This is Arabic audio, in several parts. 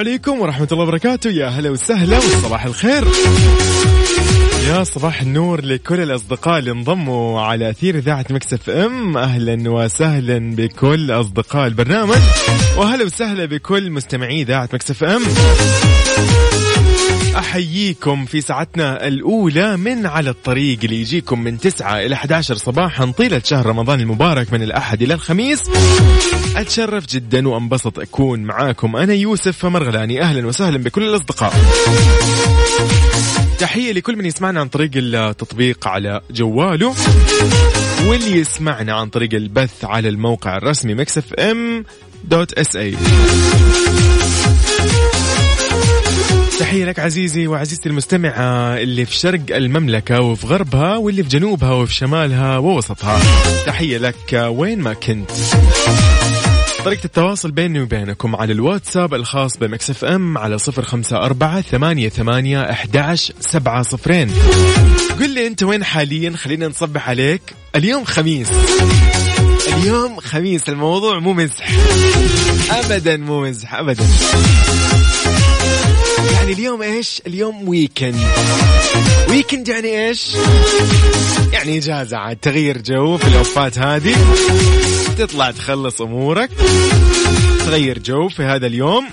عليكم ورحمة الله وبركاته. يا هلا وسهلا وصباح الخير. يا صباح النور لكل الأصدقاء اللي انضموا على أثير إذاعة Mix FM. أهلا وسهلا بكل أصدقاء البرنامج وأهلا وسهلا بكل مستمعي إذاعة Mix FM. أحييكم في ساعتنا الأولى من على الطريق اللي يجيكم من 9 إلى 11 صباحا طيلة شهر رمضان المبارك من الأحد إلى الخميس. أتشرف جدا وأنبسط أكون معاكم. أنا يوسف مرغلاني. أهلا وسهلا بكل الأصدقاء. تحية لكل من يسمعنا عن طريق التطبيق على جواله واللي يسمعنا عن طريق البث على الموقع الرسمي Mix FM dot SA. تحية لك عزيزي وعزيزتي المستمعة اللي في شرق المملكة وفي غربها واللي في جنوبها وفي شمالها ووسطها. تحية لك وين ما كنت. طريقة التواصل بيني وبينكم على الواتساب الخاص ب Mix FM على صفر خمسة أربعة ثمانية, ثمانية أحداش سبعة صفرين. قل لي أنت وين حاليا؟ خلينا نصبح عليك. اليوم خميس. اليوم خميس الموضوع مو مزح. أبدا مو مزح أبدا. يعني اليوم إيش؟ اليوم weekend weekend يعني إيش؟ يعني إجازة عاد تغيير جو في الاوفات هذه تطلع تخلص أمورك تغير جو في هذا اليوم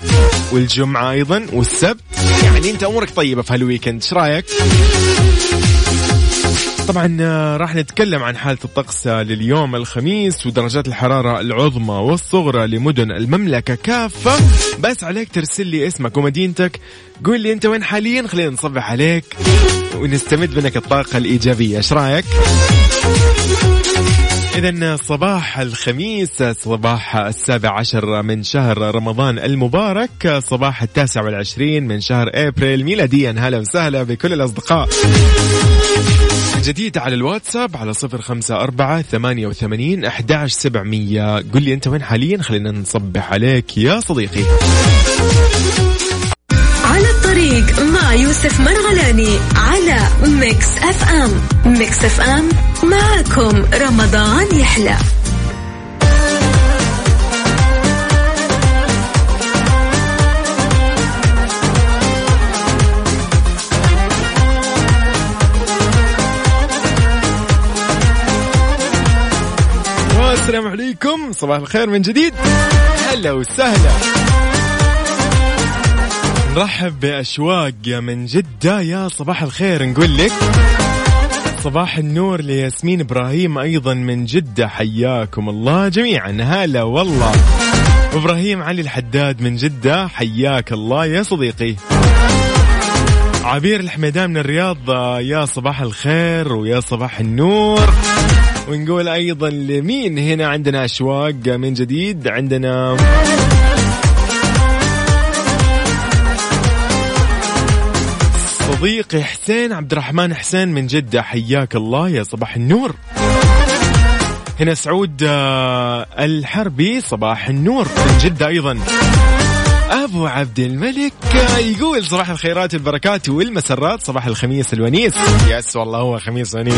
والجمعة أيضا والسبت يعني أنت أمورك طيبة في هال weekend إيش رأيك؟ طبعا آه، راح نتكلم عن حالة الطقس لليوم الخميس ودرجات الحرارة العظمى والصغرى لمدن المملكة كافة. بس عليك ترسل لي اسمك ومدينتك. قول لي انت وين حاليا؟ خلينا نصبح عليك ونستمد منك الطاقة الإيجابية. إيش رأيك؟ إذا صباح الخميس صباح السابع عشر من شهر رمضان المبارك صباح التاسع والعشرين من شهر أبريل ميلاديا. هلا وسهلا بكل الأصدقاء. جديد على الواتساب على صفر خمسة أربعة ثمانية وثمانين أحداش سبعمية. قل لي أنت وين حاليا؟ خلينا نصبح عليك يا صديقي. على الطريق مع يوسف مرغلاني على Mix FM. Mix FM معكم رمضان يحلى. صباح الخير من جديد. هلا وسهلا. نرحب بأشواق من جدة. يا صباح الخير نقول لك. صباح النور لياسمين إبراهيم أيضا من جدة. حياكم الله جميعا. هلا والله. إبراهيم علي الحداد من جدة. حياك الله يا صديقي. عبير الحميدان من الرياض. يا صباح الخير ويا صباح النور. ونقول أيضا لمين هنا عندنا أشواق من جديد عندنا. صديقي حسين عبد الرحمن حسين من جدة حياك الله يا صباح النور. هنا سعود آه، الحربي صباح النور من جدة أيضا. أبو عبد الملك. آه، يقول صباح الخيرات والبركات والمسرات. صباح الخميس الونيس. yes والله هو خميس ونيس.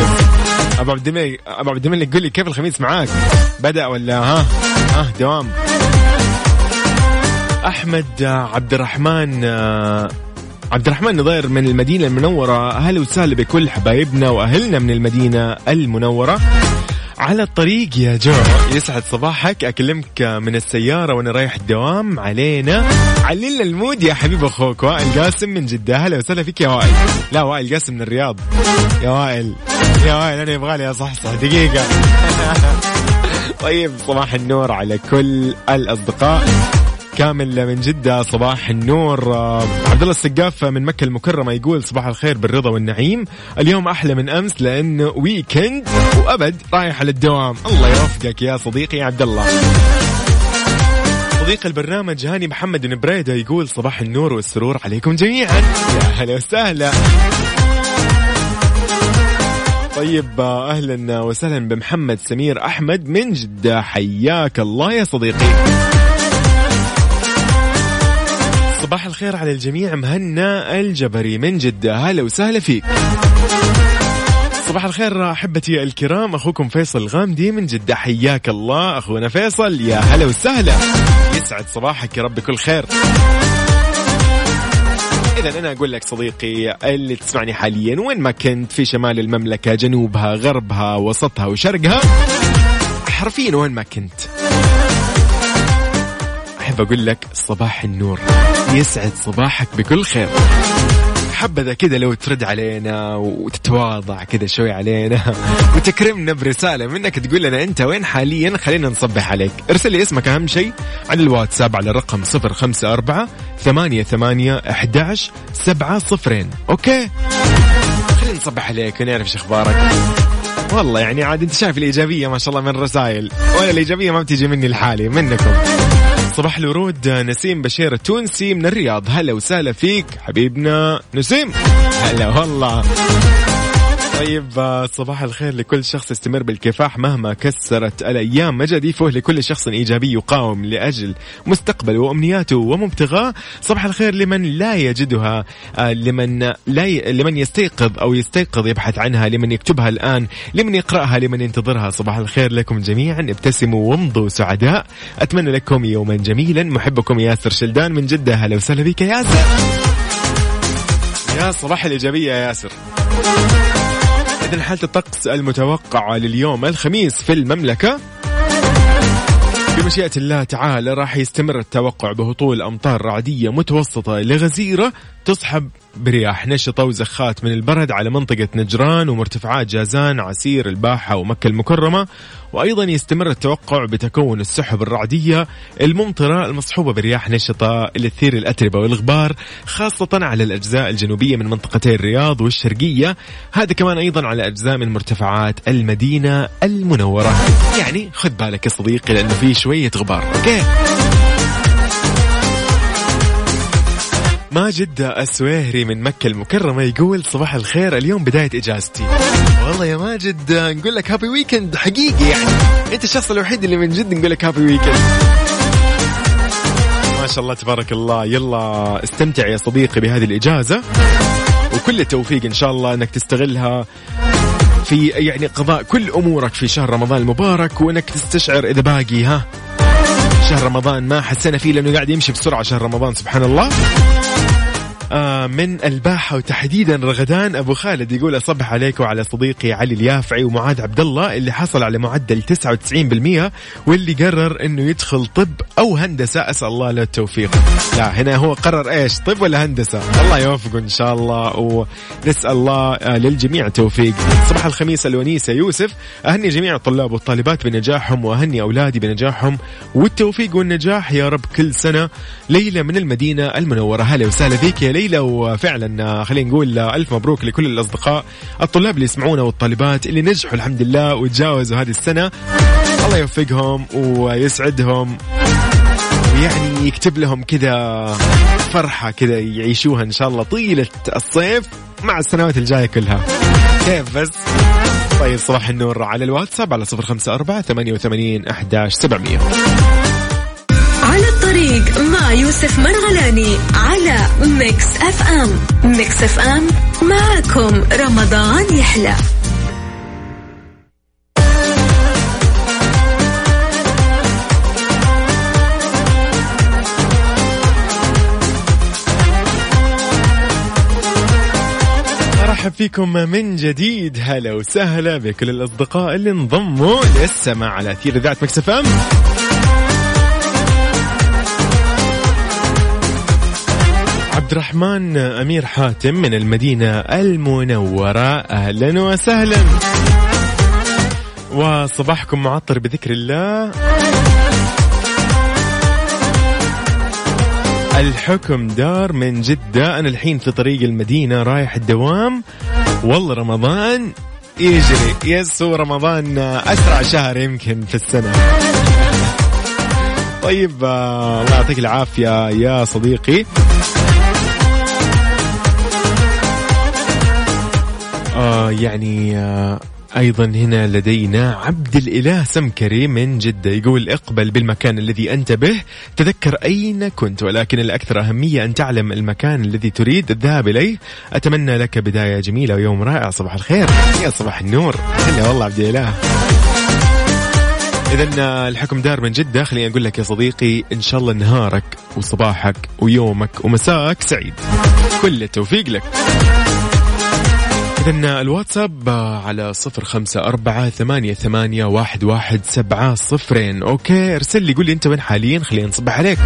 أبو عبد الملك أبو عبد الملك قل لي كيف الخميس معاك؟ بدأ ولا ها؟ ها دوام. أحمد عبد الرحمن عبد الرحمن نضير من المدينة المنورة. أهلا وسهلا بكل حبايبنا وأهلنا من المدينة المنورة. على الطريق يا جو يسعد صباحك. أكلمك من السيارة وأنا رايح الدوام. علينا. علي لنا ال mood يا حبيب أخوك. وائل قاسم من جدة. هلا وسهلا فيك يا وائل. لا وائل قاسم من الرياض. يا وائل. يا وائل أنا يبغى لي أصحصح. دقيقة. طيب صباح النور على كل الأصدقاء. كامل من جدة صباح النور. عبد الله السقاف من مكة المكرمة يقول صباح الخير بالرضا والنعيم. اليوم أحلى من أمس لأنه ويكند وأبد رايح على الدوام. الله يوفقك يا صديقي عبد الله. صديق البرنامج هاني محمد بريدة يقول صباح النور والسرور عليكم جميعا. يا هلا وسهلا. طيب أهلا وسهلا بمحمد سمير أحمد من جدة. حياك الله يا صديقي. صباح الخير على الجميع مهنا الجبري من جدة. هلا وسهلا فيك. صباح الخير أحبتي الكرام أخوكم فيصل الغامدي من جدة. حياك الله أخونا فيصل. يا هلا وسهلا. يسعد صباحك يا رب كل خير. إذا أنا أقول لك صديقي اللي تسمعني حاليا وين ما كنت في شمال المملكة جنوبها غربها وسطها وشرقها حرفيا وين ما كنت. أحب أقول لك صباح النور. يسعد صباحك بكل خير. حبذا كذا لو ترد علينا وتتواضع كذا شوي علينا وتكرمنا برسالة منك تقول لنا أنت وين حاليا؟ خلينا نصبح عليك. ارسل لي اسمك أهم شيء على الواتساب على الرقم صفر خمسة أربعة ثمانية ثمانية أحداش سبعة صفرين. okay؟ خلينا نصبح عليك ونعرف شو أخبارك. والله يعني عاد أنت شايف الإيجابية ما شاء الله من الرسائل. وأنا الإيجابية ما بتيجي مني لحالي منكم. صباح الورود نسيم بشير التونسي من الرياض. هلا وسهلا فيك حبيبنا نسيم. هلا والله. طيب آه، صباح الخير لكل شخص يستمر بالكفاح مهما كسرت الأيام. مجاديفه لكل شخص إيجابي يقاوم لأجل مستقبله وأمنياته ومبتغاه. صباح الخير لمن لا يجدها آه، لمن لا ي... لمن يستيقظ أو يستيقظ يبحث عنها لمن يكتبها الآن لمن يقرأها لمن ينتظرها. صباح الخير لكم جميعا. ابتسموا وامضوا سعداء. أتمنى لكم يوما جميلا. محبكم ياسر شلدان. من جدة هلا وسهلا بك يا ياسر. يا صباح الإيجابية يا ياسر. إذا حالة الطقس المتوقعة لليوم الخميس في المملكة. بمشيئة الله تعالى راح يستمر التوقع بهطول أمطار رعدية متوسطة لغزيرة تصحب برياح نشطة وزخات من البرد على منطقة نجران ومرتفعات جازان عسير الباحة ومكة المكرمة. وأيضا يستمر التوقع بتكون السحب الرعدية الممطرة المصحوبة برياح نشطة لتثير الأتربة والغبار خاصة على الأجزاء الجنوبية من منطقتي الرياض والشرقية. هذا كمان أيضا على أجزاء من مرتفعات المدينة المنورة. يعني خذ بالك يا صديقي لأنه في شوية غبار okay؟ ماجد السويهري من مكة المكرمة يقول صباح الخير اليوم بداية إجازتي. والله يا ماجد نقول لك happy weekend حقيقي يعني. أنت الشخص الوحيد اللي من جد نقول لك happy weekend ما شاء الله تبارك الله. يلا استمتع يا صديقي بهذه الإجازة. وكل التوفيق إن شاء الله أنك تستغلها في يعني قضاء كل أمورك في شهر رمضان المبارك وأنك تستشعر إذا باقي ها. شهر رمضان ما حسينا فيه لأنه قاعد يمشي بسرعة شهر رمضان سبحان الله. من الباحة وتحديدا رغدان أبو خالد يقول أصبح عليك وعلى صديقي علي اليافعي ومعاذ عبد الله اللي حصل على معدل 99% واللي قرر أنه يدخل طب أو هندسة. أسأل الله له التوفيق. لا هنا هو قرر إيش طب ولا هندسة؟ الله يوفقه إن شاء الله ونسأل الله آه، للجميع التوفيق صباح الخميس الونيسة يوسف. أهني جميع الطلاب والطالبات بنجاحهم وأهني أولادي بنجاحهم والتوفيق والنجاح يا رب كل سنة. ليلى من المدينة المنورة. هلا وسهلا فيك يا ليلى. وفعلا آه، خلينا نقول آه، ألف مبروك لكل الأصدقاء الطلاب اللي يسمعونا والطالبات اللي نجحوا الحمد لله وتجاوزوا هذه السنة. الله يوفقهم ويسعدهم ويعني يكتب لهم كذا فرحة كذا يعيشوها إن شاء الله طيلة الصيف مع السنوات الجاية كلها. كيف بس؟ طيب صباح النور على الواتساب على صفر خمسة أربعة ثمانية وثمانين أحداش سبعمية. على الطريق مع يوسف مرغلاني على Mix FM. Mix FM معكم رمضان يحلى. أرحب فيكم من جديد. هلا وسهلا بكل الأصدقاء اللي انضموا للسماع على أثير إذاعة مكسف ام. عبد الرحمن أمير حاتم من المدينة المنورة. أهلا وسهلا. وصباحكم معطر بذكر الله. الحكم دار من جدة. أنا الحين في طريق المدينة رايح الدوام. والله رمضان يجري. يسو رمضان أسرع شهر يمكن في السنة. طيب آه، الله يعطيك العافية يا صديقي. آه يعني آه أيضا هنا لدينا عبد الإله سمكري من جدة يقول اقبل بالمكان الذي أنت به. تذكر أين كنت ولكن الأكثر أهمية أن تعلم المكان الذي تريد. الذهاب إليه. أتمنى لك بداية جميلة ويوم رائع. صباح الخير. يا صباح النور. هلا والله عبد الإله. إذا الحكم دار من جدة. خليني أقول لك يا صديقي إن شاء الله نهارك وصباحك ويومك ومساك سعيد. كل التوفيق لك. إذا الواتساب على صفر خمسة أربعة ثمانية, ثمانية واحد, واحد سبعة صفرين. أوكي ارسل لي قول لي أنت وين حاليا خلينا نصبح عليك.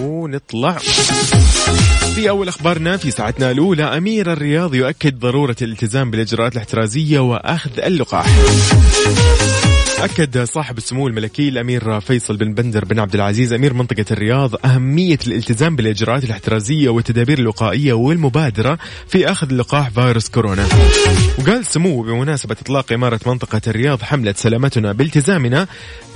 ونطلع. في أول أخبارنا في ساعتنا الأولى أمير الرياض يؤكد ضرورة الالتزام بالإجراءات الاحترازية وأخذ اللقاح. أكد صاحب السمو الملكي الأمير فيصل بن بندر بن عبد العزيز أمير منطقة الرياض أهمية الالتزام بالإجراءات الاحترازية والتدابير الوقائية والمبادرة في أخذ لقاح فيروس كورونا. وقال سمو بمناسبة إطلاق إمارة منطقة الرياض حملة سلامتنا بالتزامنا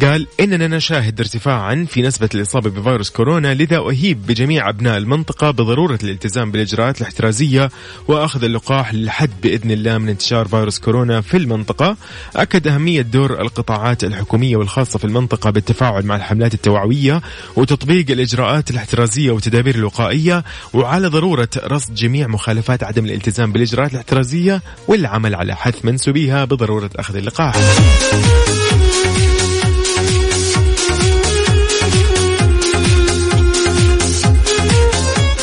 قال إننا نشاهد ارتفاعا في نسبة الإصابة بفيروس كورونا لذا أهيب بجميع أبناء المنطقة بضرورة الالتزام بالإجراءات الاحترازية وأخذ اللقاح للحد بإذن الله من انتشار فيروس كورونا في المنطقة. أكد أهمية دور القطاعات الحكومية والخاصة في المنطقة بالتفاعل مع الحملات التوعوية وتطبيق الإجراءات الاحترازية والتدابير الوقائية وعلى ضرورة رصد جميع مخالفات عدم الالتزام بالإجراءات الاحترازية والعمل على حث منسوبيها بضرورة أخذ اللقاح.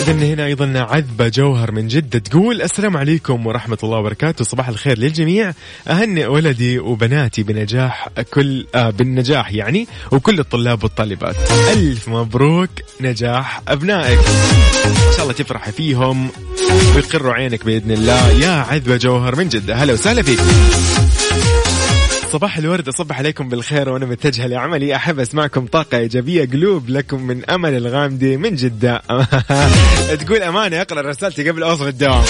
إذن هنا أيضا عذبة جوهر من جدة تقول السلام عليكم ورحمة الله وبركاته. صباح الخير للجميع. أهنئ ولدي وبناتي بنجاح كل آه بالنجاح يعني وكل الطلاب والطالبات. ألف مبروك نجاح أبنائك. إن شاء الله تفرحي فيهم ويقروا عينك بإذن الله. يا عذبة جوهر من جدة. هلا وسهلا فيك. صباح الورد أصبح عليكم بالخير وأنا متجهه لعملي. أحب أسمعكم طاقة إيجابية قلوب لكم من أمل الغامدي من جدة. تقول أمانة أقرأ رسالتي قبل اوصل الدوام.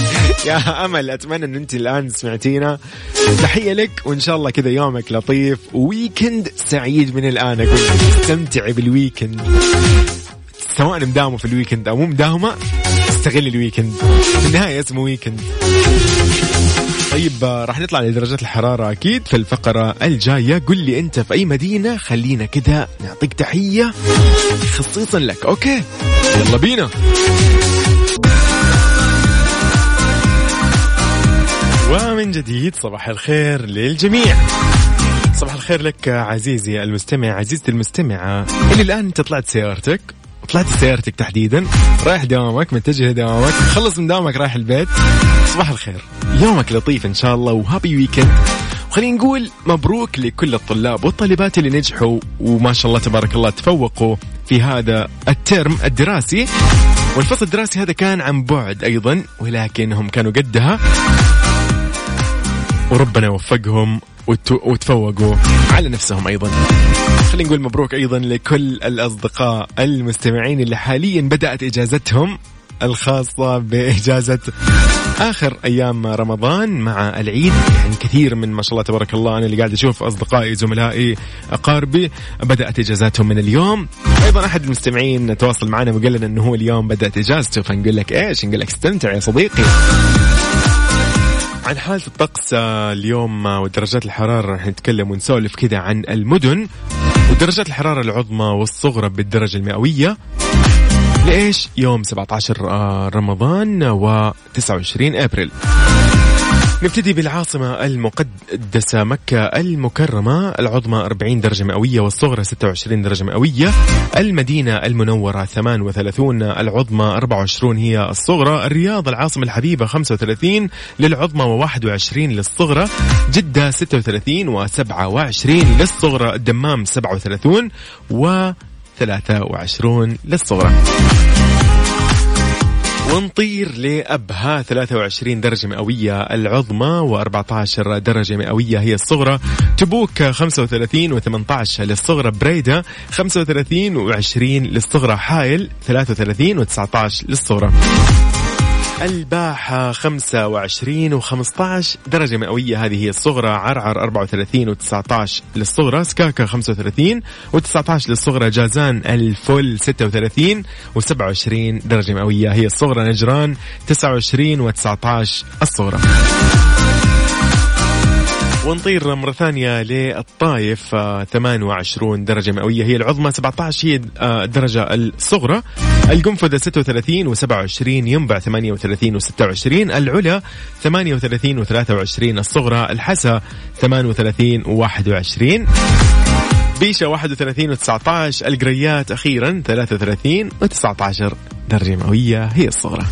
يا أمل أتمنى أن أنت الآن سمعتينا. تحية لك وإن شاء الله كذا يومك لطيف. weekend سعيد من الآن. أقول استمتعي بال weekend. سواء مداومة في ال weekend أو مو مداومة استغل ال weekend. في النهاية اسمه weekend. طيب آه، راح نطلع لدرجات الحرارة أكيد. في الفقرة الجاية قل لي أنت في أي مدينة خلينا كذا نعطيك تحية خصيصا لك. okay يلا بينا. ومن جديد صباح الخير للجميع. صباح الخير لك عزيزي المستمع عزيزتي المستمعة. اللي الآن أنت طلعت سيارتك؟ طلعت سيارتك تحديدا. رايح دوامك متجه لدوامك خلص من دوامك رايح البيت. صباح الخير. يومك لطيف إن شاء الله و happy weekend وخلينا نقول مبروك لكل الطلاب والطالبات اللي نجحوا وما شاء الله تبارك الله تفوقوا في هذا الترم الدراسي. والفصل الدراسي هذا كان عن بعد أيضا ولكنهم كانوا قدها. وربنا وفقهم وتفوقوا على نفسهم أيضا. خلينا نقول مبروك أيضا لكل الأصدقاء المستمعين اللي حاليا بدأت إجازتهم. الخاصة بإجازة آخر أيام رمضان مع العيد. يعني كثير من ما شاء الله تبارك الله أنا اللي قاعد أشوف أصدقائي زملائي أقاربي بدأت إجازاتهم من اليوم. أيضا أحد المستمعين تواصل معنا وقال لنا أنه هو اليوم بدأت إجازته فنقول لك إيش؟ نقول لك استمتع يا صديقي. عن حالة الطقس آه، اليوم آه، ودرجات الحرارة راح نتكلم ونسولف كذا عن المدن. ودرجات الحرارة العظمى والصغرى بالدرجة المئوية. لإيش يوم 17 آه، رمضان و 29 أبريل؟ نبتدي بالعاصمة المقدسة مكة المكرمة العظمى 40 درجة مئوية والصغرى 26 درجة مئوية المدينة المنورة 38 العظمى 24 هي الصغرى الرياض العاصمة الحبيبة 35 للعظمى و21 للصغرى جدة 36 و27 للصغرى الدمام 37 و 23 للصغرى. ونطير لأبها 23 درجة مئوية العظمى و14 درجة مئوية هي الصغرى. تبوك 35 و18 للصغرى بريدة 35 و20 للصغرى حايل 33 و19 للصغرى. الباحة 25 و15 درجة مئوية هذه هي الصغرى. عرعر 34 و19 للصغرى. سكاكا 35 و19 للصغرى. جازان الفل 36 و27 درجة مئوية. هي الصغرى نجران 29 و19 الصغرى. ونطير مرة ثانية للطايف 28 درجة مئوية. هي العظمى 17 هي الدرجة الصغرى. القنفذة 36 و27 ينبع 38 و26 العلا 38 و23 الصغرى الحسا 38 و21 بيشة 31 و19 القريات أخيرا 33 و19 درجة مئوية هي الصغرى.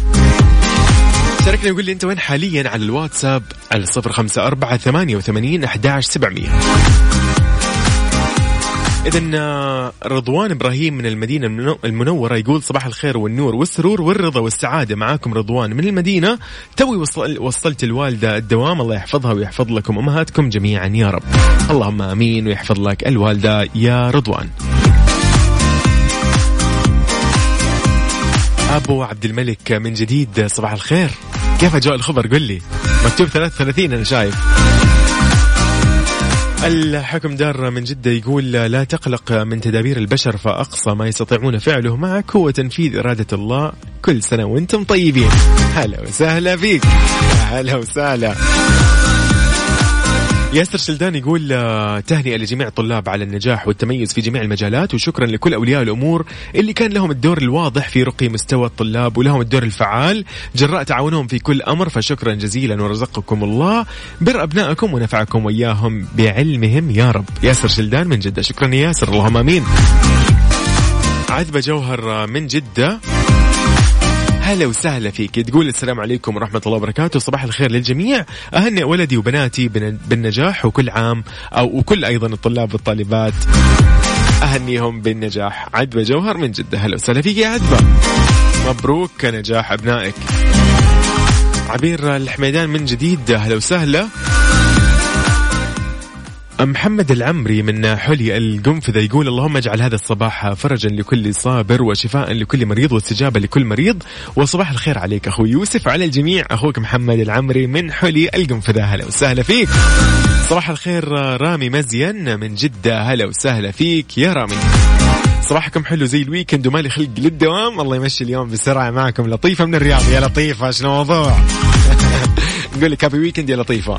شاركنا يقول لي أنت وين حاليا على الواتساب على صفر خمسة أربعة ثمانية وثمانين أحداش سبعمية. إذا رضوان إبراهيم من المدينة المنورة يقول صباح الخير والنور والسرور والرضا والسعادة معاكم رضوان من المدينة. توي وصل وصلت الوالدة الدوام الله يحفظها ويحفظ لكم أمهاتكم جميعا يا رب. اللهم آمين ويحفظ لك الوالدة يا رضوان. أبو عبد الملك من جديد صباح الخير. كيف أجواء الخبر؟ قل لي. مكتوب 33 أنا شايف. الحكم دار من جدة يقول لا تقلق من تدابير البشر فأقصى ما يستطيعون فعله معك هو تنفيذ إرادة الله. كل سنة وأنتم طيبين. هلا وسهلا فيك. هلا وسهلا. ياسر شلدان يقول تهنئة لجميع الطلاب على النجاح والتميز في جميع المجالات وشكرا لكل أولياء الأمور اللي كان لهم الدور الواضح في رقي مستوى الطلاب ولهم الدور الفعال. جراء تعاونهم في كل أمر فشكرا جزيلا ورزقكم الله. بر أبنائكم ونفعكم وإياهم بعلمهم يا رب. ياسر شلدان من جدة. شكرا يا ياسر اللهم آمين. عذبة جوهر من جدة. هلا وسهلا فيك. تقول السلام عليكم ورحمة الله وبركاته. صباح الخير للجميع. أهنئ ولدي وبناتي بالنجاح وكل عام أو وكل أيضا الطلاب والطالبات. أهنيهم بالنجاح. عدبة جوهر من جدة. هلا وسهلا فيك يا عدبة مبروك نجاح أبنائك. عبير الحميدان من جديد. هلا وسهلا. محمد العمري من حلي القنفذة يقول اللهم اجعل هذا الصباح فرجا لكل صابر وشفاء لكل مريض واستجابة لكل مريض. وصباح الخير عليك أخوي يوسف على الجميع. أخوك محمد العمري من حلي القنفذة. هلا وسهلا فيك. صباح الخير رامي مزين من جدة. هلا وسهلا فيك يا رامي. صباحكم حلو زي ال weekend ومالي خلق للدوام. الله يمشي اليوم بسرعة معكم. لطيفة من الرياض. يا لطيفة شنو الموضوع؟ نقول لك happy weekend يا لطيفة.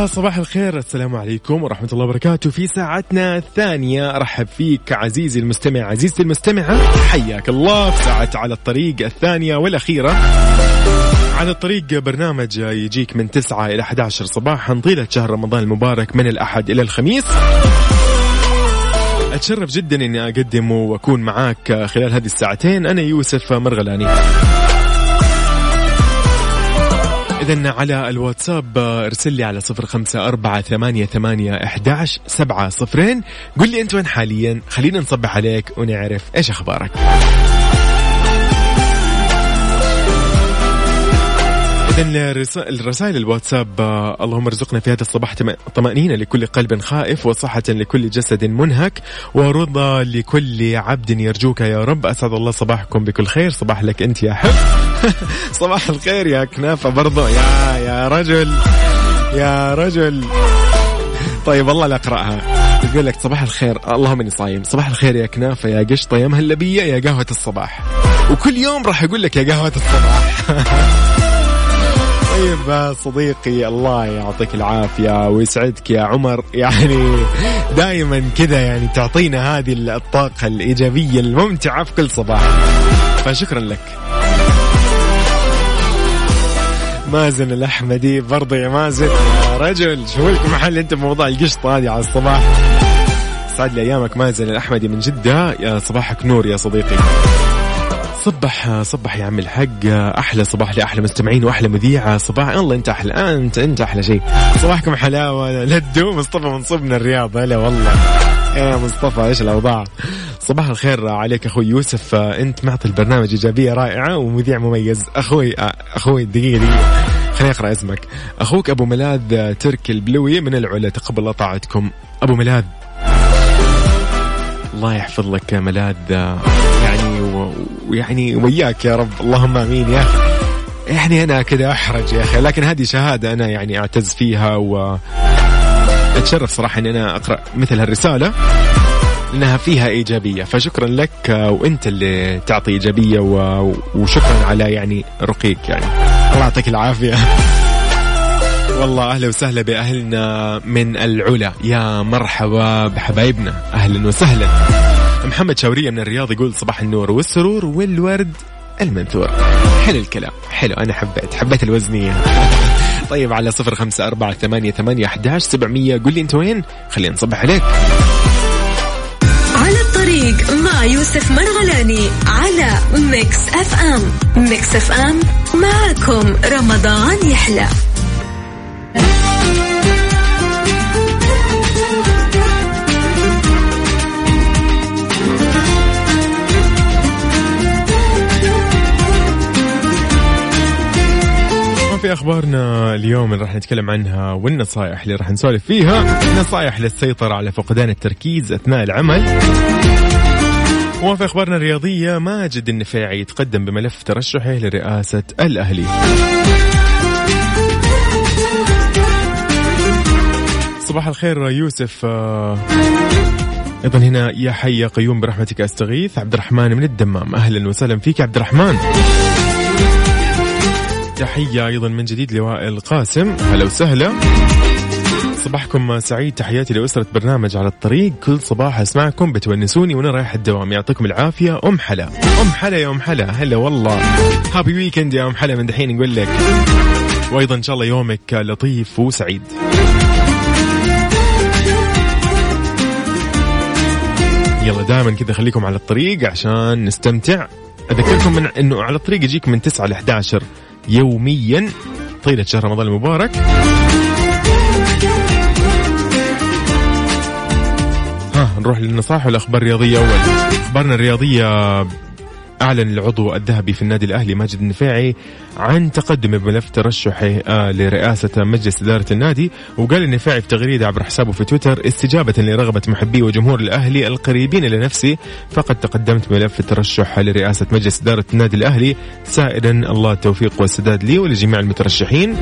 يا صباح الخير السلام عليكم ورحمة الله وبركاته. في ساعتنا الثانية أرحب فيك عزيزي المستمع عزيزتي المستمعة. حياك الله في ساعة على الطريق الثانية والأخيرة. على الطريق برنامج يجيك من 9 إلى 11 صباحا طيلة شهر رمضان المبارك من الأحد إلى الخميس. أتشرف جدا أني أقدم وأكون معاك خلال هذه الساعتين. أنا يوسف مرغلاني. إذا على الواتساب آه، ارسل لي على صفر خمسة أربعة ثمانية, ثمانية إحداش سبعة صفرين. قل لي أنت وين حاليا؟ خلينا نصبح عليك ونعرف إيش أخبارك. الرسائل الواتساب آه، اللهم ارزقنا في هذا الصباح طمأنينة لكل قلب خائف وصحة لكل جسد منهك ورضا لكل عبد يرجوك يا رب. أسعد الله صباحكم بكل خير. صباح لك أنت يا حب. صباح الخير يا كنافة برضو. يا يا رجل. يا رجل. طيب والله لا اقراها يقول لك صباح الخير. اللهم إني صايم. صباح الخير يا كنافة يا قشطه يا مهلبيه يا قهوة الصباح. وكل يوم راح أقول لك يا قهوة الصباح. طيب صديقي الله يعطيك العافية ويسعدك يا عمر. يعني دائما كذا يعني تعطينا هذه الطاقة الإيجابية الممتعة في كل صباح. فشكرا لك. مازن الأحمدي برضه يا مازن. يا رجل شو لك محل أنت بموضوع القشطة هذه على الصباح؟ سعد لي أيامك مازن الأحمدي من جدة. يا صباحك نور يا صديقي. صبح صبح يا عم الحق. أحلى صباح لأحلى مستمعين وأحلى مذيعة. صباح الله انت أحلى أنت انت أحلى شيء. صباحكم حلاوة. لدو مصطفى منصب من الرياض. هلا والله. يا مصطفى إيش الأوضاع؟ صباح الخير عليك أخوي يوسف. أنت معطي البرنامج إيجابية رائعة ومذيع مميز. أخوي أخوي دقيقة دقيقة. خليني أقرأ اسمك. أخوك أبو ملاذ ترك البلوي من العلا. تقبل طاعتكم أبو ملاذ الله يحفظ لك ملاذ ويعني وياك يا رب. اللهم آمين يا. أخي يعني أنا كذا أحرج يا أخي لكن هذه شهادة أنا يعني أعتز فيها و أتشرف صراحة إني أنا أقرأ مثل هالرسالة لأنها فيها إيجابية. فشكرا لك وأنت اللي تعطي إيجابية و... وشكرا على يعني رقيك يعني. الله يعطيك العافية. والله أهلا وسهلا بأهلنا من العلا. يا مرحبا بحبايبنا. أهلا وسهلا. محمد شاورية من الرياض يقول صباح النور والسرور والورد المنثور حلو الكلام. حلو. أنا حبيت. حبيت الوزنية طيب على صفر خمسة أربعة ثمانية, ثمانية أحداش سبعمية. قل لي أنت وين؟ خلينا نصبح عليك. على الطريق مع يوسف مرغلاني على Mix FM. Mix FM. معكم رمضان يحلى. في أخبارنا اليوم اللي راح نتكلم عنها والنصائح اللي راح نسولف فيها. نصائح للسيطرة على فقدان التركيز أثناء العمل. وفي أخبارنا الرياضية ماجد النفيعي يتقدم بملف ترشحه لرئاسة الأهلي. صباح الخير يوسف. آه، أيضا هنا يا حي يا قيوم برحمتك أستغيث. عبد الرحمن من الدمام. أهلا وسهلا فيك عبد الرحمن. تحية أيضا من جديد لوائل قاسم هلا وسهلا. صباحكم سعيد. تحياتي لأسرة برنامج على الطريق. كل صباح أسمعكم بتونسوني وأنا رايح الدوام. يعطيكم العافية. أم حلا. أم حلا يا أم حلا. هلا والله. هابي ويكند يا أم حلا. من دحين نقول لك. وأيضا إن شاء الله يومك لطيف وسعيد. يلا دائما كذا خليكم على الطريق عشان نستمتع. أذكركم من أنه على الطريق يجيك من 9 ل 11 يوميا. طيلة شهر رمضان المبارك. ها نروح للنصائح والأخبار الرياضية أول. أخبارنا الرياضية أعلن العضو الذهبي في النادي الأهلي ماجد النفيعي عن تقدمه بملف ترشحه آه، لرئاسة مجلس إدارة النادي. وقال النفيعي في تغريدة عبر حسابه في تويتر استجابة لرغبة محبي وجمهور الأهلي القريبين إلى نفسي فقد تقدمت بملف الترشح لرئاسة مجلس إدارة النادي الأهلي. سائلا الله التوفيق والسداد لي ولجميع المترشحين.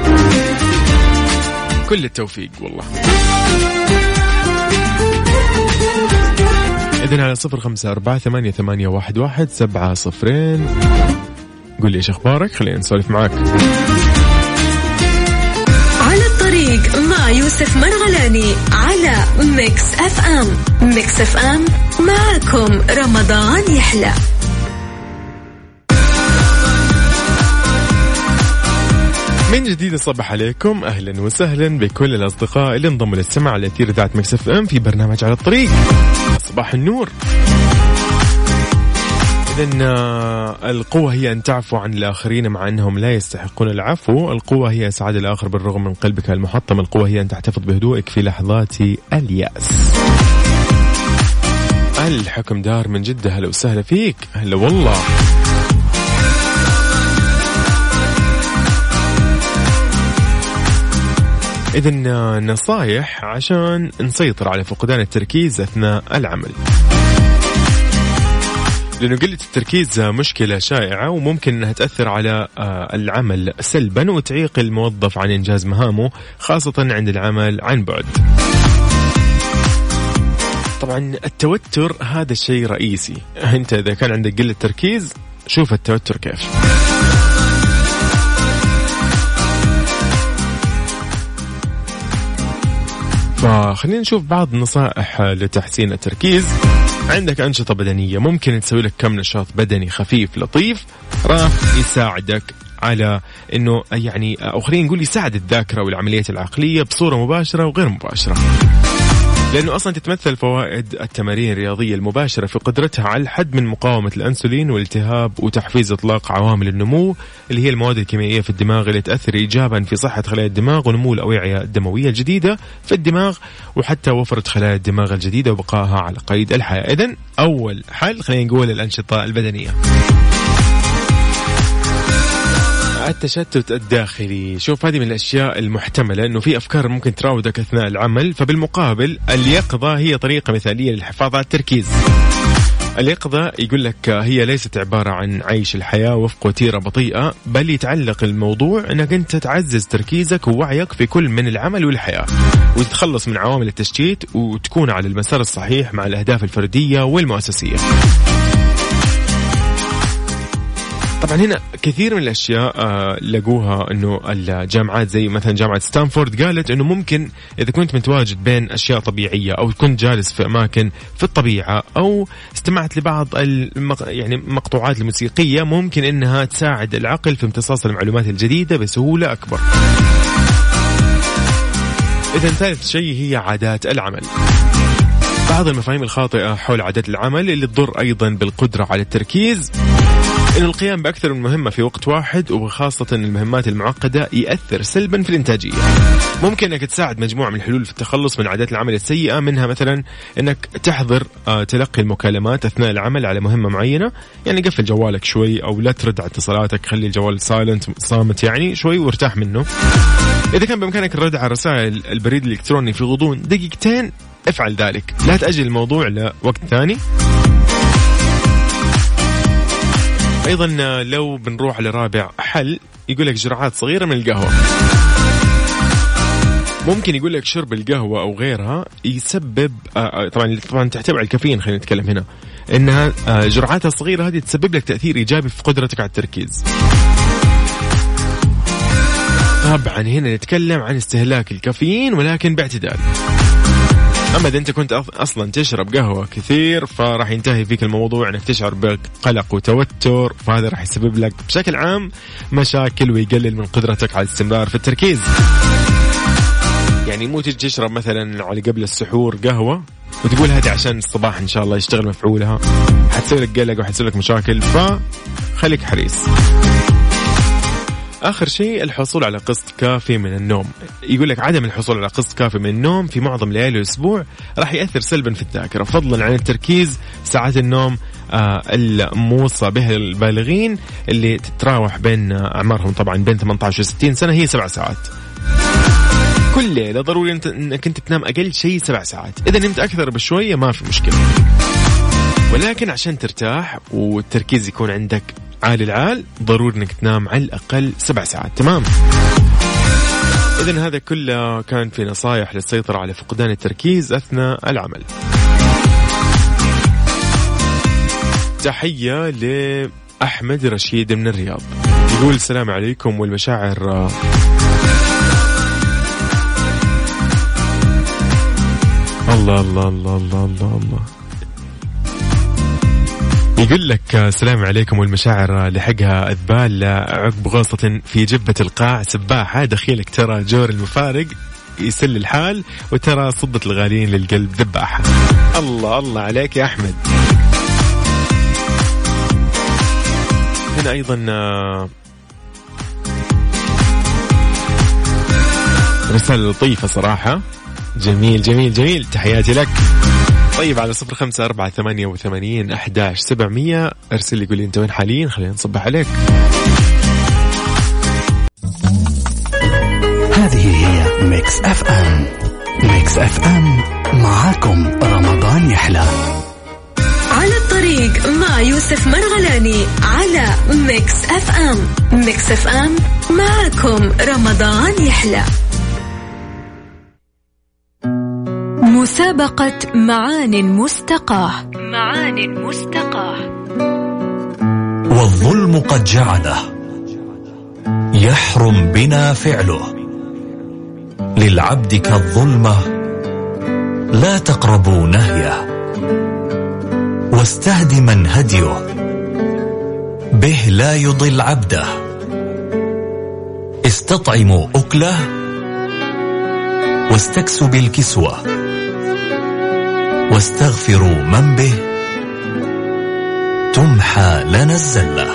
كل التوفيق والله. إذن على صفر خمسة أربعة ثمانية, ثمانية واحد, واحد سبعة صفرين. قول لي إيش أخبارك؟ خلينا نسولف معاك. على الطريق مع يوسف مرغلاني على Mix FM. Mix FM معكم رمضان يحلى. من جديد صبح عليكم. أهلا وسهلا بكل الأصدقاء اللي انضموا للسمع على أثير إذاعة Mix FM في برنامج على الطريق. صباح النور. إذا آه، القوة هي أن تعفو عن الآخرين مع أنهم لا يستحقون العفو. القوة هي إسعاد الآخر بالرغم من قلبك المحطم. القوة هي أن تحتفظ بهدوئك في لحظات اليأس. الحكم دار من جدة. هلا وسهلا فيك. هلا والله. إذا نصايح عشان نسيطر على فقدان التركيز أثناء العمل. لأنه قلة التركيز مشكلة شائعة وممكن أنها تأثر على آه، العمل سلبا وتعيق الموظف عن إنجاز مهامه خاصة عند العمل عن بعد. طبعا التوتر هذا الشيء رئيسي. أنت إذا كان عندك قلة تركيز شوف التوتر كيف. فخلينا نشوف بعض النصائح لتحسين التركيز عندك أنشطة بدنية ممكن تسوي لك كم نشاط بدني خفيف لطيف راح يساعدك على إنه يعني أو خلينا نقول يساعد الذاكرة والعمليات العقلية بصورة مباشرة وغير مباشرة. لأنه أصلا تتمثل فوائد التمارين الرياضية المباشرة في قدرتها على الحد من مقاومة الأنسولين والالتهاب وتحفيز إطلاق عوامل النمو اللي هي المواد الكيميائية في الدماغ اللي تأثر ايجابا في صحة خلايا الدماغ ونمو الأوعية الدموية الجديدة في الدماغ وحتى وفرة خلايا الدماغ الجديدة وبقائها على قيد الحياة، اذا أول حل خلينا نقول الأنشطة البدنية. التشتت الداخلي. شوف هذه من الأشياء المحتملة أنه في أفكار ممكن تراودك أثناء العمل فبالمقابل اليقظة هي طريقة مثالية للحفاظ على التركيز. اليقظة يقول لك هي ليست عبارة عن عيش الحياة وفق وتيرة بطيئة بل يتعلق الموضوع أنك أنت تعزز تركيزك ووعيك في كل من العمل والحياة. وتتخلص من عوامل التشتيت وتكون على المسار الصحيح مع الأهداف الفردية والمؤسسية. طبعا هنا كثير من الأشياء آه، لقوها إنه الجامعات زي مثلا جامعة ستانفورد قالت إنه ممكن إذا كنت متواجد بين أشياء طبيعية أو كنت جالس في أماكن في الطبيعة أو استمعت لبعض المق... يعني مقطوعات الموسيقية ممكن إنها تساعد العقل في امتصاص المعلومات الجديدة بسهولة أكبر. اذا ثالث شيء هي عادات العمل. بعض المفاهيم الخاطئة حول عادات العمل اللي تضر أيضا بالقدرة على التركيز إن القيام بأكثر من مهمة في وقت واحد وخاصة المهمات المعقدة يأثر سلبا في الإنتاجية. ممكن أنك تساعد مجموعة من الحلول في التخلص من عادات العمل السيئة منها مثلا أنك تحضر آه، تلقي المكالمات أثناء العمل على مهمة معينة. يعني قفل جوالك شوي أو لا ترد على اتصالاتك خلي الجوال سايلنت صامت يعني شوي وارتاح منه. إذا كان بإمكانك الرد على رسائل البريد الإلكتروني في غضون دقيقتين افعل ذلك. لا تأجل الموضوع لوقت ثاني. أيضا لو بنروح لرابع حل يقول لك جرعات صغيرة من القهوة ممكن يقول لك شرب القهوة أو غيرها يسبب آه، آه، طبعا طبعا تعتبر الكافيين خلينا نتكلم هنا إنها آه، جرعاتها الصغيرة هذه تسبب لك تأثير إيجابي في قدرتك على التركيز. طبعا هنا نتكلم عن استهلاك الكافيين ولكن باعتدال. اما اذا أنت كنت أصلا تشرب قهوة كثير فراح ينتهي فيك الموضوع إنك تشعر بقلق وتوتر فهذا راح يسبب لك بشكل عام مشاكل ويقلل من قدرتك على الاستمرار في التركيز. يعني مو تجي تشرب مثلا على قبل السحور قهوة وتقول هذه عشان الصباح إن شاء الله يشتغل مفعولها حتسوي لك قلق وحتسوي لك مشاكل فخليك حريص. آخر شيء الحصول على قسط كافي من النوم. يقول لك عدم الحصول على قسط كافي من النوم في معظم ليالي الأسبوع راح يأثر سلبا في الذاكرة فضلا عن التركيز ساعات النوم آه الموصى بها البالغين اللي تتراوح بين آه أعمارهم طبعا بين 18 و 60 سنة هي سبع ساعات. كل ليلة ضروري إنك أنت تنام أقل شيء سبع ساعات. إذا نمت أكثر بشوية ما في مشكلة. ولكن عشان ترتاح والتركيز يكون عندك عالي العال ضروري إنك تنام على الأقل سبع ساعات. تمام؟ اذا هذا كله كان في نصائح للسيطرة على فقدان التركيز أثناء العمل. تحية لأحمد رشيد من الرياض. يقول السلام عليكم والمشاعر الله الله الله الله الله الله. يقول لك السلام عليكم والمشاعر لحقها اذبال عقب غوصة في جبة القاع سباحة. دخيلك ترى جور المفارق يسل الحال وترى صدة الغاليين للقلب ذباحة. الله الله عليك يا أحمد. هنا أيضا آه، رسالة لطيفة صراحة. جميل جميل جميل. تحياتي لك. طيب على صفر خمسة أربعة ثمانية وثمانين أحداش سبعمية. أرسل لي قولي أنت وين حاليا؟ خلينا نصبح عليك. هذه هي Mix FM. Mix FM معاكم رمضان يحلى. على الطريق مع يوسف مرغلاني على Mix FM. Mix FM معكم رمضان يحلى. مسابقة معان مستقاة. معان مستقاة. والظلم قد جعله. يحرم بنا فعله. للعبد كالظلمة لا تقربوا نهيه. واستهدما هديه به لا يضل عبده. استطعموا أكله واستكسوا بالكسوة. واستغفروا من به. تمحى لنا الزلة.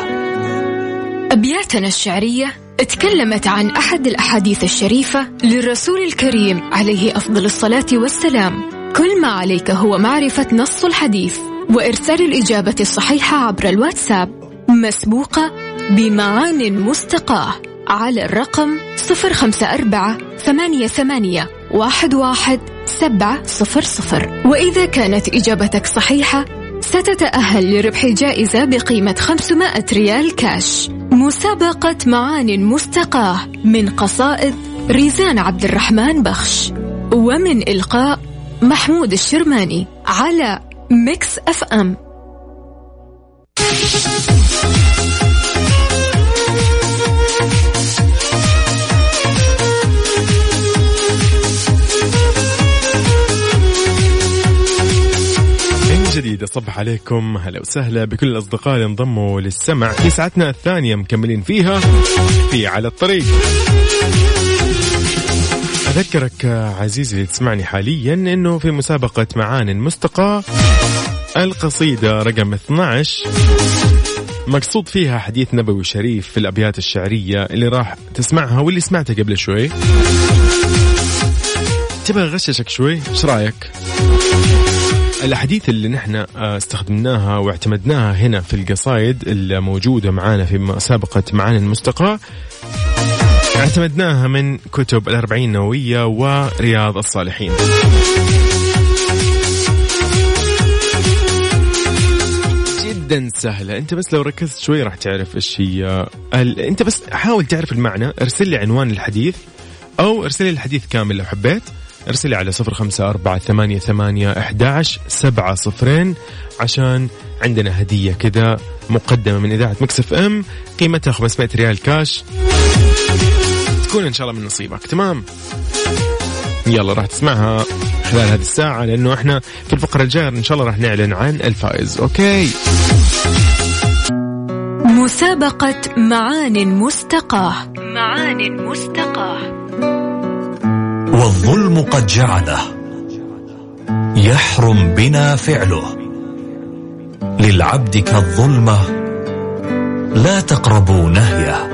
أبياتنا الشعرية تكلمت عن أحد الأحاديث الشريفة للرسول الكريم عليه أفضل الصلاة والسلام. كل ما عليك هو معرفة نص الحديث وإرسال الإجابة الصحيحة عبر الواتساب. مسبوقة بمعان مستقاة على الرقم 054 ثمانية ثمانية واحد واحد سبعة صفر صفر. وإذا كانت إجابتك صحيحة ستتأهل لربح جائزة بقيمة 500 ريال كاش. مسابقة معان مستقاة من قصائد ريزان عبد الرحمن بخش. ومن إلقاء محمود الشرماني على Mix FM. أصبح عليكم هلا وسهلا بكل الأصدقاء اللي انضموا للسمع في ساعتنا الثانية مكملين فيها في على الطريق. أذكرك عزيزي اللي تسمعني حاليا أنه في مسابقة معان مستقى القصيدة رقم 12 مقصود فيها حديث نبوي شريف في الأبيات الشعرية اللي راح تسمعها واللي سمعتها قبل شوي. تبغى أغششك شوي؟ إيش رأيك؟ الأحاديث اللي نحن آه، استخدمناها واعتمدناها هنا في القصائد الموجوده معانا في مسابقه معانا المستقى اعتمدناها من كتب الأربعين النووية ورياض الصالحين. جدا سهلة. أنت بس لو ركزت شوي راح تعرف إيش هي. ال... أنت بس حاول تعرف المعنى. ارسل لي عنوان الحديث أو ارسل لي الحديث كامل لو حبيت. ارسل لي على صفر خمسة أربعة ثمانية ثمانية أحداش سبعة صفرين عشان عندنا هدية كذا مقدمة من إذاعة Mix FM. قيمتها 500 ريال كاش. تكون إن شاء الله من نصيبك. تمام؟ يلا راح تسمعها خلال هذه الساعة لأنه إحنا في الفقرة الجاية إن شاء الله راح نعلن عن الفائز. okay؟ مسابقة معان مستقاة. معان مستقاة. والظلم قد جعله. يحرم بنا فعله. للعبد كالظلمة لا تقربوا نهيه.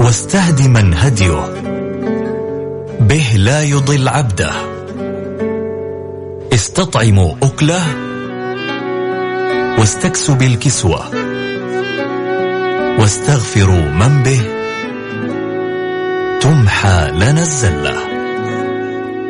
واستهدما هديه به لا يضل عبده. استطعموا أكله. واستكسوا بالكسوة. واستغفروا من به. تمحى لنا الزلة.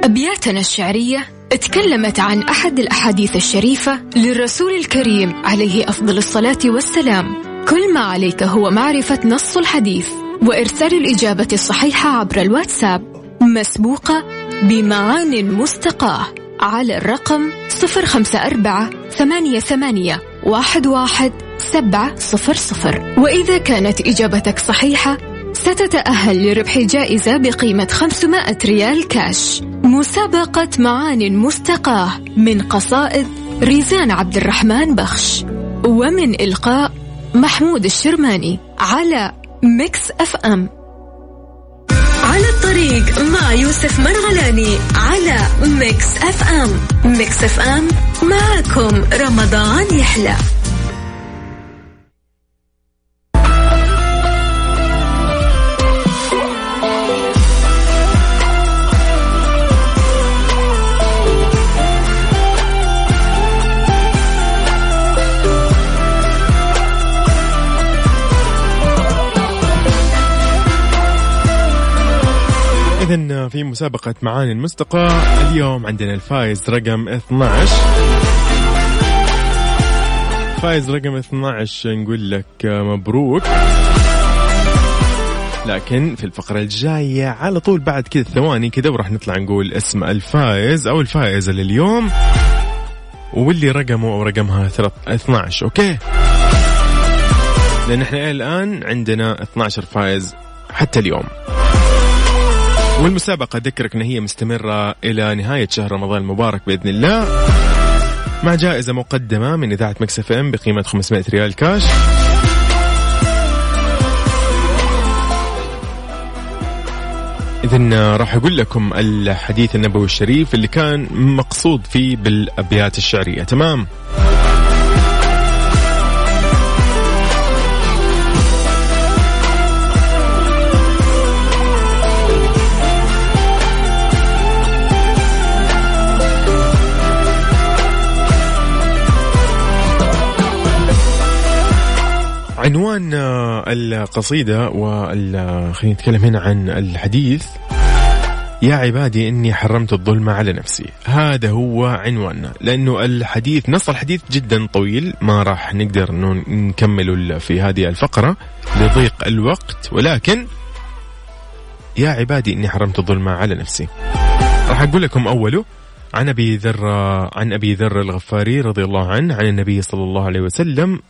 أبياتنا الشعرية تكلمت عن أحد الأحاديث الشريفة للرسول الكريم عليه أفضل الصلاة والسلام. كل ما عليك هو معرفة نص الحديث وإرسال الإجابة الصحيحة عبر الواتساب. مسبوقة بمعان مستقاة على الرقم 054 ثمانية ثمانية واحد واحد سبعة صفر صفر. وإذا كانت إجابتك صحيحة ستتأهل لربح جائزة بقيمة 500 ريال كاش. مسابقة معان مستقاة من قصائد ريزان عبد الرحمن بخش. ومن إلقاء محمود الشرماني على Mix FM. على الطريق مع يوسف مرغلاني على Mix FM. ميكس أف أم معكم رمضان يحلى. في مسابقة معان مستقاة اليوم عندنا الفايز رقم 12 فايز رقم 12 نقول لك مبروك. لكن في الفقرة الجاية على طول بعد كذا ثواني كذا وراح نطلع نقول اسم الفائز أو الفائزة لليوم. واللي رقمه أو رقمها 12 okay؟ لأن إحنا الآن عندنا 12 فائز حتى اليوم. والمسابقة أذكرك أن هي مستمرة إلى نهاية شهر رمضان المبارك بإذن الله. مع جائزة مقدمة من إذاعة مكسف إم بقيمة 500 ريال كاش. إذا راح أقول لكم الحديث النبوي الشريف اللي كان مقصود فيه بالأبيات الشعرية. تمام؟ عنوان آه، القصيدة وخلينا نتكلم هنا عن الحديث. يا عبادي إني حرمت الظلم على نفسي. هذا هو عنواننا لأنه الحديث نص الحديث جدا طويل ما راح نقدر نكمله في هذه الفقرة لضيق الوقت. ولكن يا عبادي إني حرمت الظلم على نفسي. راح أقول لكم أوله عن أبي ذر عن أبي ذر الغفاري رضي الله عنه عن النبي صلى الله عليه وسلم.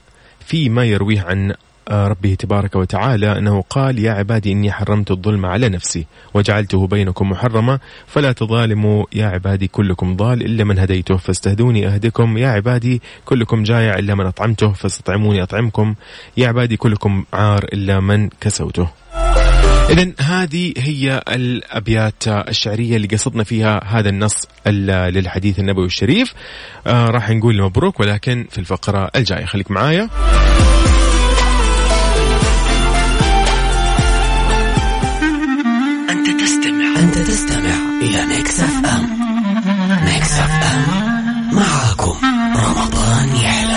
فيما يرويه عن ربه تبارك وتعالى أنه قال يا عبادي إني حرمت الظلم على نفسي وجعلته بينكم محرما فلا تظالموا يا عبادي كلكم ضال إلا من هديته فاستهدوني أهدكم يا عبادي كلكم جائع إلا من أطعمته فاستطعموني أطعمكم يا عبادي كلكم عار إلا من كسوته. إذا هذه هي الأبيات الشعرية اللي قصدنا فيها هذا النص للحديث النبوي الشريف. آه راح نقول مبروك ولكن في الفقرة الجاية. خليك معايا. أنت تستمع. أنت تستمع إلى Mix FM. Mix FM. معاكم رمضان يحلى.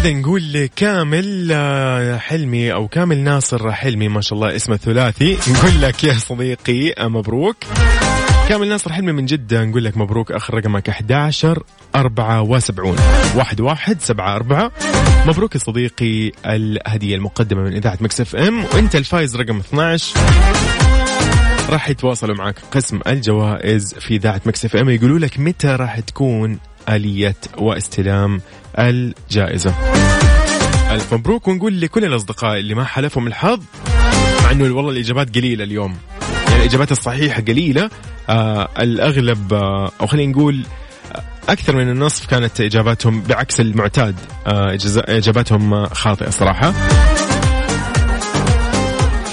إذا نقول كامل آه، حلمي أو كامل ناصر حلمي ما شاء الله اسمه ثلاثي. نقول لك يا صديقي آه، مبروك. كامل ناصر حلمي من جدة نقول لك مبروك آخر رقمك 11 74 واحد واحد سبعة أربعة. مبروك يا صديقي الهدية المقدمة من إذاعة Mix FM. وأنت الفايز رقم 12 راح يتواصلوا معك قسم الجوائز في إذاعة Mix FM. يقولوا لك متى راح تكون آلية واستلام الجائزة. ألف مبروك ونقول لكل الأصدقاء اللي ما حالفهم الحظ مع أنه والله الإجابات قليلة اليوم. يعني الإجابات الصحيحة قليلة آه الأغلب آه أو خلينا نقول أكثر من النصف كانت إجاباتهم بعكس المعتاد. آه إجاباتهم خاطئة صراحة.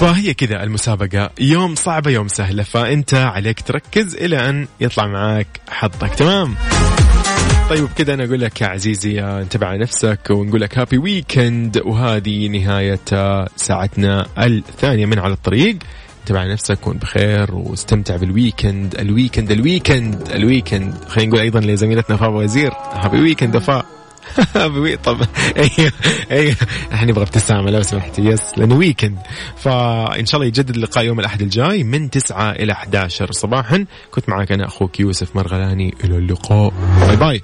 فهي كذا المسابقة. يوم صعبة يوم سهلة فأنت عليك تركز إلى أن يطلع معك حظك. تمام؟ طيب كذا أنا أقول لك يا عزيزي انتبه على نفسك ونقول لك هابي ويكند وهذه نهاية ساعتنا الثانية من على الطريق. انتبه على نفسك كون بخير واستمتع بالويكند الويكند الويكند الويكند خلينا نقول أيضا لزميلتنا وفاء وزير. happy weekend وفاء طب أيوه أيوه إحنا نبغى ابتسامة لو سمحتي yes لأنه weekend فإن شاء الله يجدد اللقاء يوم الأحد الجاي من 9 إلى 11 صباحا. كنت معك أنا أخوك يوسف مرغلاني. إلى اللقاء. bye bye